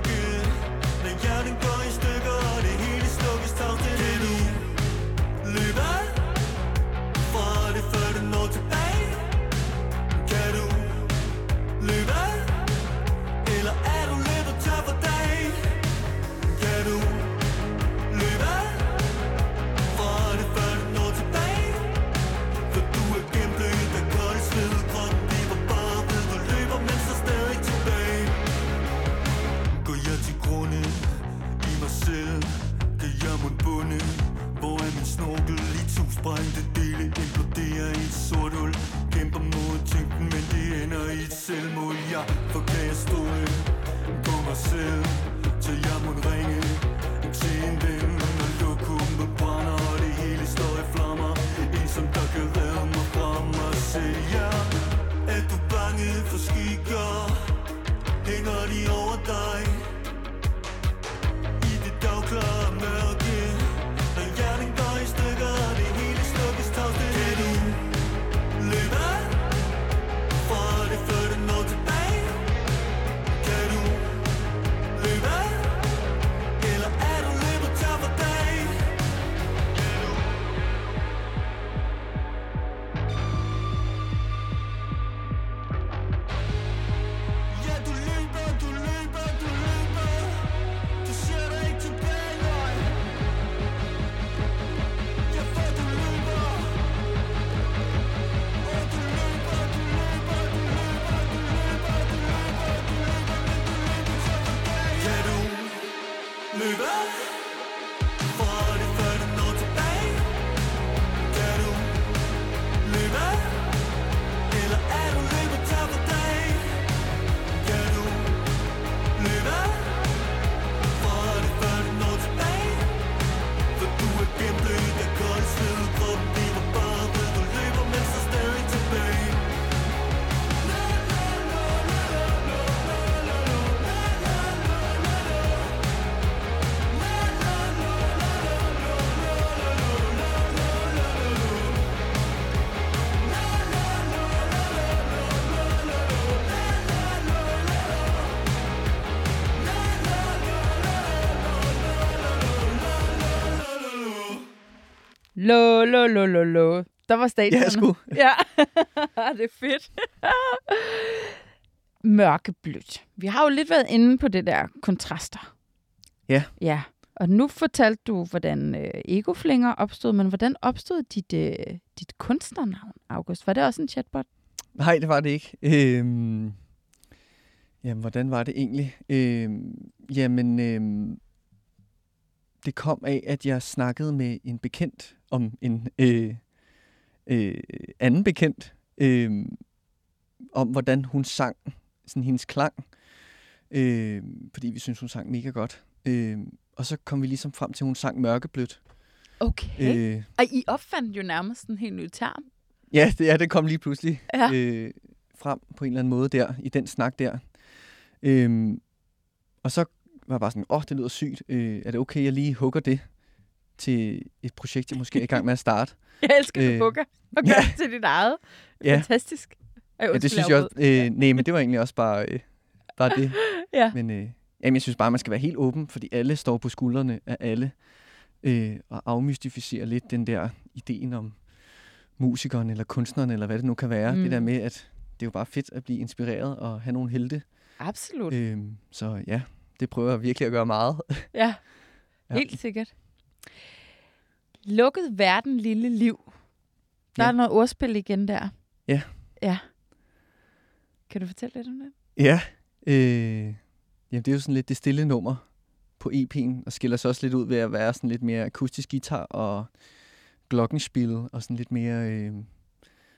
S1: Lo, lo, lo, lo, lo. Der var stadion.
S2: Ja, sgu. [LAUGHS]
S1: Ja, [LAUGHS] det er fedt. [LAUGHS] Mørkeblødt. Vi har jo lidt været inde på det der kontraster.
S2: Ja.
S1: Ja, og nu fortalte du, hvordan øh, egoflinger opstod, men hvordan opstod dit, øh, dit kunstnernavn, August? Var det også en chatbot?
S2: Nej, det var det ikke. Øhm, jamen, hvordan var det egentlig? Øhm, jamen, øhm, det kom af, at jeg snakkede med en bekendt om en øh, øh, anden bekendt, øh, om hvordan hun sang, sådan hendes klang, øh, fordi vi synes hun sang mega godt. Øh, og så kom vi ligesom frem til, at hun sang mørkeblødt.
S1: Okay. Øh.
S2: Øh,
S1: Og I opfandt jo nærmest en helt ny term.
S2: ja, det, ja, det kom lige pludselig
S1: Ja.
S2: øh, frem på en eller anden måde der, i den snak der. Øhm, og så var jeg bare sådan, åh, oh, det lyder sygt. Øh, er det okay, jeg lige hugger det til et projekt, jeg måske er i gang med at starte? [LAUGHS]
S1: Jeg elsker, at du
S2: Øh,
S1: bukker og gør
S2: ja.
S1: det til dit eget.
S2: Ja.
S1: Fantastisk. Ej,
S2: Ja, det synes jeg også. Øh, nej, men det var egentlig også bare, øh, bare det. [LAUGHS]
S1: Ja.
S2: Men øh, jamen, jeg synes bare, man skal være helt åben, fordi alle står på skuldrene af alle. Øh, og afmystificere lidt den der ideen om musikeren eller kunstneren, eller hvad det nu kan være.
S1: Mm.
S2: Det der med, at det er jo bare fedt at blive inspireret og have nogle helte.
S1: Absolut.
S2: Øh, så ja, det prøver jeg virkelig at gøre meget.
S1: Ja, [LAUGHS]
S2: Ja.
S1: helt sikkert. Lukket verden, lille liv. Der
S2: Ja.
S1: er noget ordspil igen der.
S2: Ja.
S1: Ja. Kan du fortælle lidt om det?
S2: Ja, øh, jamen det er jo sådan lidt det stille nummer på EP'en, og skiller sig også lidt ud ved at være sådan lidt mere akustisk guitar og glockenspil, og sådan lidt mere øh,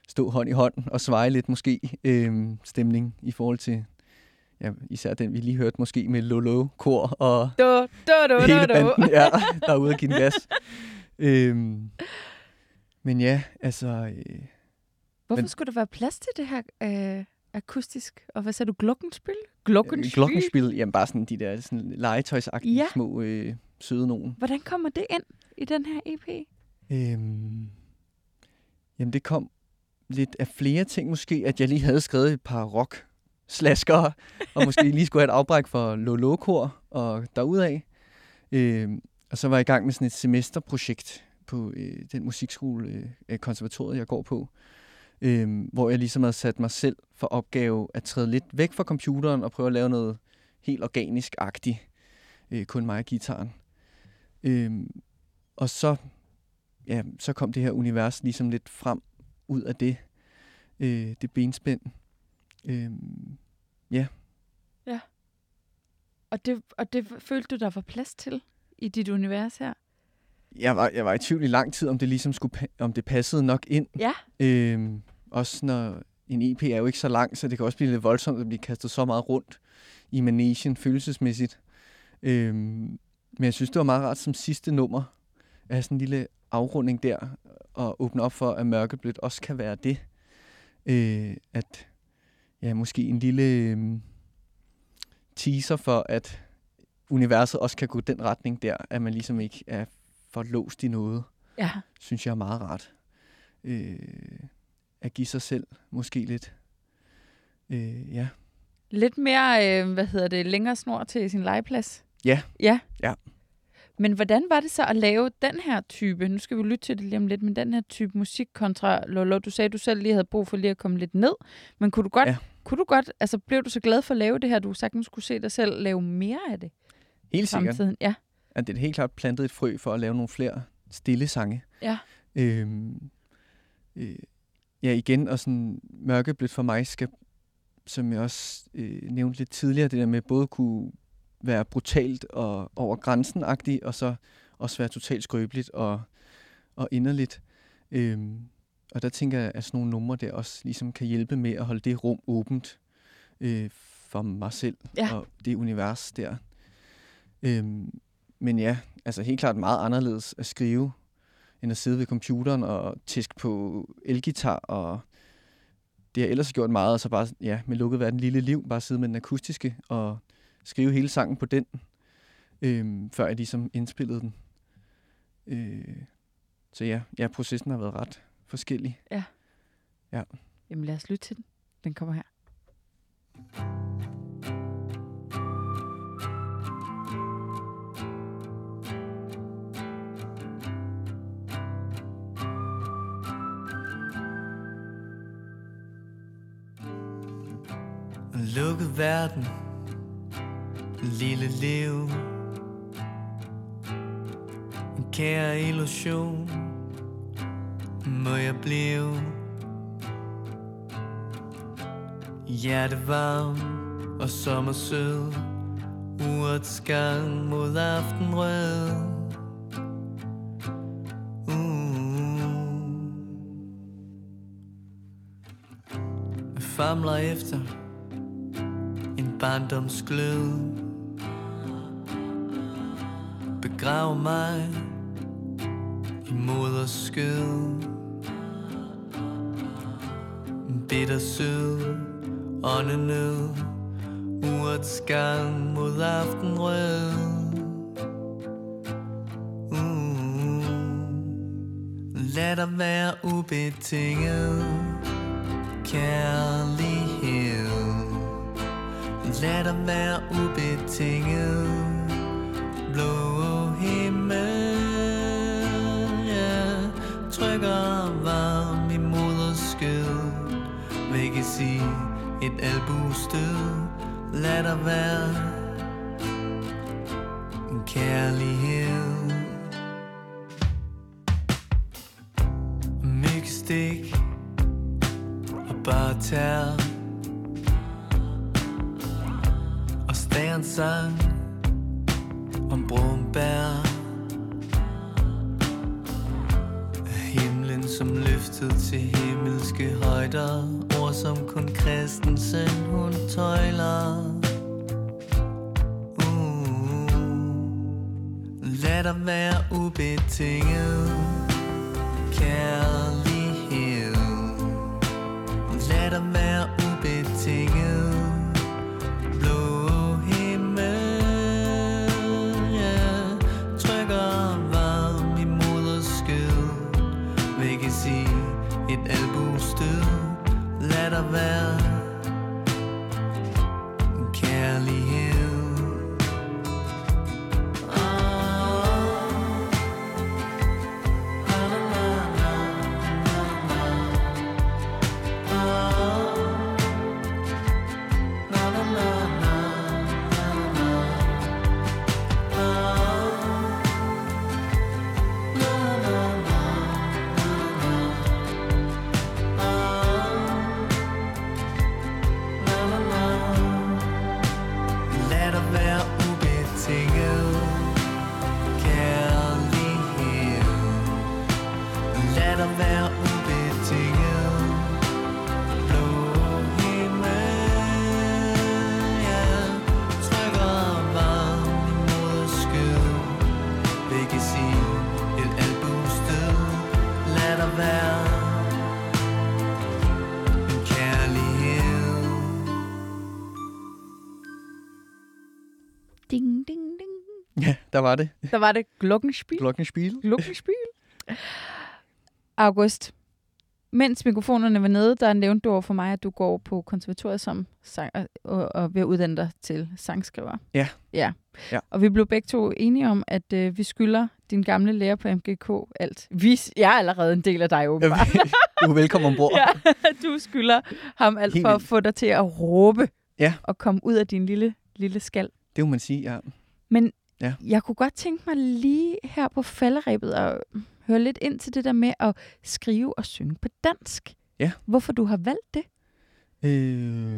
S2: stå hånd i hånd og sveje lidt måske øh, stemning i forhold til, ja, især den vi lige hørte måske med Lolo, kor og
S1: Du, du, du,
S2: hele
S1: du, du.
S2: banden, ja, der er ude at give den gas. øhm, men ja, altså, øh,
S1: Hvorfor
S2: Men-
S1: skulle der være plads til det her øh, akustisk? Og hvad sagde du? Glockenspil? Glockenspil?
S2: glockenspil, jamen bare sådan de der sådan legetøjsagtige
S1: Ja.
S2: små øh, søde nogen.
S1: Hvordan kommer det ind i den her EP?
S2: Øhm, jamen, det kom lidt af flere ting måske, at jeg lige havde skrevet et par rock slaskere, og måske lige skulle have et afbræk for Lolo-kor og derudaf. Øh, og så var jeg i gang med sådan et semesterprojekt på øh, den musikskole, øh, konservatoriet, jeg går på, øh, hvor jeg ligesom havde sat mig selv for opgave at træde lidt væk fra computeren og prøve at lave noget helt organisk-agtigt. Øh, kun mig og gitaren. Øh, og så ja, så kom det her univers ligesom lidt frem ud af det, øh, det benspænd. Øh,
S1: Og det, og det følte du, der var plads til i dit univers her?
S2: jeg, var, jeg var i tvivl i lang tid, om det ligesom skulle, om det passede nok ind.
S1: Ja.
S2: Øh, også når en EP er jo ikke så lang, så det kan også blive lidt voldsomt at blive kastet så meget rundt i managen følelsesmæssigt. Øh, men jeg synes, det var meget rart som sidste nummer, at have sådan en lille afrunding der, og åbne op for, at mørkeblødt også kan være det. Øh, at ja, måske en lille øh, teaser for, at universet også kan gå den retning der, at man ligesom ikke er for låst i noget,
S1: Ja.
S2: synes jeg er meget rart. Øh, at give sig selv måske lidt. Øh, ja.
S1: Lidt mere, øh, hvad hedder det, længere snor til sin legeplads?
S2: Ja.
S1: Ja.
S2: Ja.
S1: Men hvordan var det så at lave den her type, nu skal vi lytte til det lige om lidt, men den her type musik kontra Lolo, du sagde, du selv lige havde brug for lige at komme lidt ned, men kunne du godt,
S2: Ja.
S1: Kunne du godt, altså blev du så glad for at lave det her, du sagtens skulle se dig selv lave mere af det
S2: Helt sikkert.
S1: fremtiden? Ja.
S2: At det er helt klart plantet et frø for at lave nogle flere stille sange.
S1: Ja.
S2: Øhm, øh, ja, igen, og sådan mørkeblødt for mig skal, som jeg også øh, nævnte lidt tidligere, det der med både kunne være brutalt og over grænsen og så også være totalt skrøbeligt og, og inderligt. Øhm, og der tænker jeg, at sådan nogle numre der også ligesom kan hjælpe med at holde det rum åbent øh, for mig selv
S1: Ja.
S2: og det univers der. Øhm, men ja, altså helt klart meget anderledes at skrive, end at sidde ved computeren og tiske på elgitar, og det har jeg ellers gjort meget, og så bare ja, med lukket verden lille liv, bare sidde med den akustiske og skrive hele sangen på den, øhm, før jeg ligesom indspillede den. Øh, så ja, ja, processen har været ret forskellig. Ja. Ja.
S1: Jamen lad os lytte til den. Den kommer her.
S2: En lukket verden En lille liv En kære illusion må jeg blive Hjertevarm og sommersød. Urets gang mod aftenrød Uh. Famler efter en barndomsglød. Begrav mig i moders skød Bitter sød åndenød Urets gang mod aftenrød uh. Lad dig være ubetinget. Kærlighed. Lad dig være ubetinget. Blå et albustød Lad der være en kærlighed. Myggestik og bare tær. Og stærens sang om brumbær Himlen som løftet til himmelske højder. Ord som kun Christensen hun tøjler uh, Lad dig være ubetinget kærlig. Lad Der
S4: var det.
S1: Der var det Glockenspiel.
S4: Glockenspiel.
S1: Glockenspiel. August, mens mikrofonerne var nede, der nævnte du over for mig, at du går på konservatoriet som sang, og, og ved at uddanne dig til sangskriver.
S4: Ja.
S1: ja.
S4: Ja.
S1: Og vi blev begge to enige om, at øh, vi skylder din gamle lærer på MGK alt. Vi, jeg er allerede en del af dig, åbenbart.
S4: Du er velkommen ombord. [LAUGHS]
S1: ja, du skylder ham alt
S4: Helt
S1: for at få dig til at råbe
S4: Ja.
S1: og komme ud af din lille, lille skal.
S4: Det må man sige, ja.
S1: Men
S4: Ja.
S1: jeg kunne godt tænke mig lige her på falderæbet at høre lidt ind til det der med at skrive og synge på dansk.
S4: Ja.
S1: Hvorfor du har valgt det?
S4: Øh,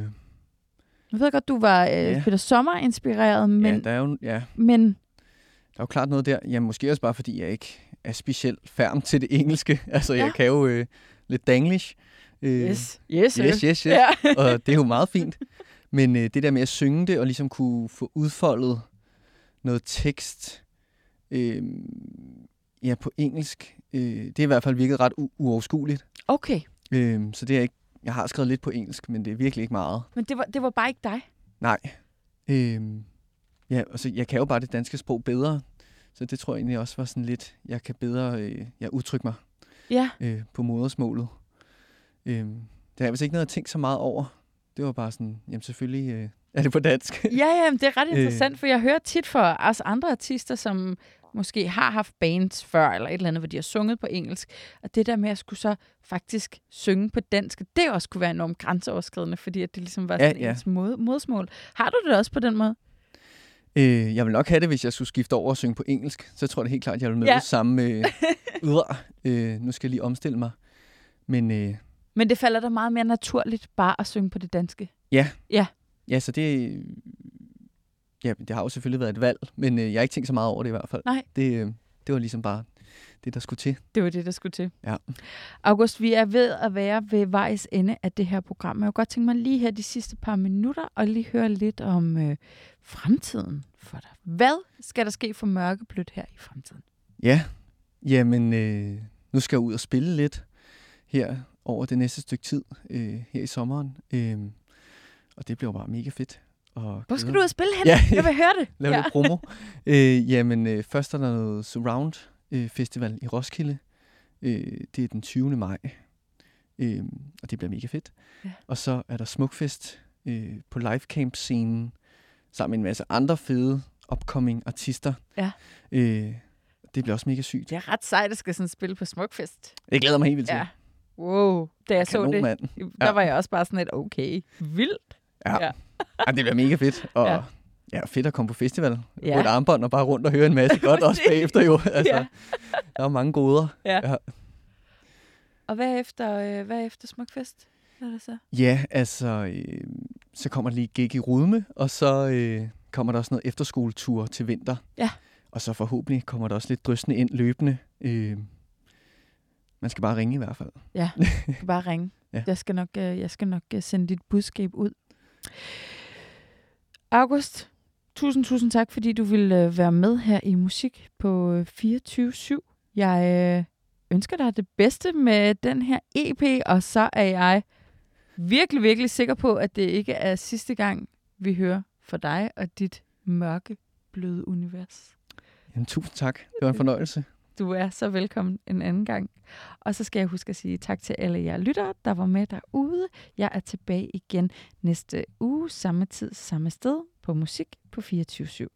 S1: Jeg ved godt, du var øh,
S4: Ja.
S1: Peter Sommer-inspireret, men,
S4: ja, der er jo, ja,
S1: men
S4: der er jo klart noget der. Ja, måske også bare fordi, jeg ikke er specielt færm til det engelske. [LAUGHS] Altså,
S1: Ja.
S4: jeg kan jo øh, lidt danglish. Øh,
S1: yes, yes,
S4: Yes, yes, yes.
S1: Ja.
S4: og det er jo meget fint. Men øh, det der med at synge det, og ligesom kunne få udfoldet noget tekst øh, ja, på engelsk, øh, det er i hvert fald virket ret uoverskueligt.
S1: Okay,
S4: Øh, så det er ikke, jeg har skrevet lidt på engelsk, men det er virkelig ikke meget.
S1: men det var, det var bare ikke dig.
S4: Nej. Øh, ja, altså, jeg kan jo bare det danske sprog bedre, så det tror jeg egentlig også var sådan lidt, jeg kan bedre øh, jeg udtrykke mig
S1: Ja,
S4: øh, på modersmålet. Øh, det har jeg vist ikke noget at tænke så meget over. Det var bare sådan, jamen selvfølgelig øh,
S2: Er det på dansk?
S1: Ja, ja, men det er ret
S2: Øh.
S1: interessant, for jeg hører tit for os andre artister, som måske har haft bands før, eller et eller andet, hvor de har sunget på engelsk, og det der med at skulle så faktisk synge på dansk, det også kunne være enormt grænseoverskridende, fordi at det ligesom var
S2: Ja,
S1: sådan
S2: ja.
S1: ens mod, modsmål. Har du det også på den måde?
S2: Øh, jeg vil nok have det, hvis jeg skulle skifte over og synge på engelsk. Så tror jeg det helt klart, at jeg vil møde
S1: Ja.
S2: ja. samme øh, [LAUGHS] øh, nu skal jeg lige omstille mig. Men øh,
S1: Men det falder da meget mere naturligt bare at synge på det danske.
S2: ja, så det... Ja, det har jo selvfølgelig været et valg, men øh, jeg har ikke tænkt så meget over det i hvert fald.
S1: Nej.
S2: Det, øh, det var ligesom bare det, der skulle til.
S1: Det var det, der skulle til.
S2: Ja.
S1: August, vi er ved at være ved vejs ende af det her program. Jeg kunne godt tænke mig lige her de sidste par minutter og lige høre lidt om øh, fremtiden for dig. Hvad skal der ske for mørkeblødt her i fremtiden?
S2: Ja, jamen øh, nu skal jeg ud og spille lidt her over det næste stykke tid øh, her i sommeren. Øh, og det bliver jo bare mega fedt. Og
S1: Hvor skal du ud og spille hen?
S2: Ja.
S1: Jeg vil høre det. [LAUGHS]
S2: lave ja. lidt promo. [LAUGHS] øh, jamen, øh, først er der noget Surround øh, Festival i Roskilde. Øh, det er den 20. maj, øh, og det bliver mega fedt.
S1: Ja.
S2: Og så er der Smukfest øh, på livecamp-scenen, sammen med en masse andre fede upcoming artister.
S1: Ja.
S2: Øh, det bliver også mega sygt.
S1: Det er ret sejt, at skal sådan spille på Smukfest.
S2: Jeg glæder mig helt vildt til.
S1: Ja. Wow. Da jeg så
S2: Kanon,
S1: det,
S2: mand.
S1: der
S2: Ja.
S1: var jeg også bare sådan et, okay, vildt.
S2: Ja.
S1: Ja.
S2: ja. ja det bliver mega fedt. Og
S1: Ja.
S2: ja. ja, fedt at komme på festival.
S1: Ja.
S2: Ja. På et armbånd og bare rundt og høre en masse godt også bagefter jo. Altså,
S1: Ja.
S2: ja. Der er mange goder.
S1: Ja.
S2: Ja.
S1: Og hvad efter, øh, hvad efter Smukfest? Hvad er det så?
S2: Ja, altså, øh, så kommer der lige gig i Rudme, og så øh, kommer der også noget efterskoletur til vinter.
S1: Ja.
S2: Og så forhåbentlig kommer der også lidt drøsende ind løbende. Øh, man skal bare ringe i hvert fald. [LAUGHS]
S1: Du kan bare ringe.
S2: Ja.
S1: Jeg skal nok, øh, jeg skal nok øh, sende dit budskab ud. August, tusind, tusind tak, fordi du ville øh, være med her i Musik på øh, 24-7. Jeg øh, ønsker dig det bedste med den her EP, og så er jeg virkelig, virkelig sikker på, at det ikke er sidste gang, vi hører fra dig og dit mørke, bløde univers.
S2: Jamen, tusind tak. Det var en fornøjelse.
S1: Du er så velkommen en anden gang. Og så skal jeg huske at sige tak til alle jer lyttere, der var med derude. Jeg er tilbage igen næste uge, samme tid, samme sted, på Musik på 24 /7.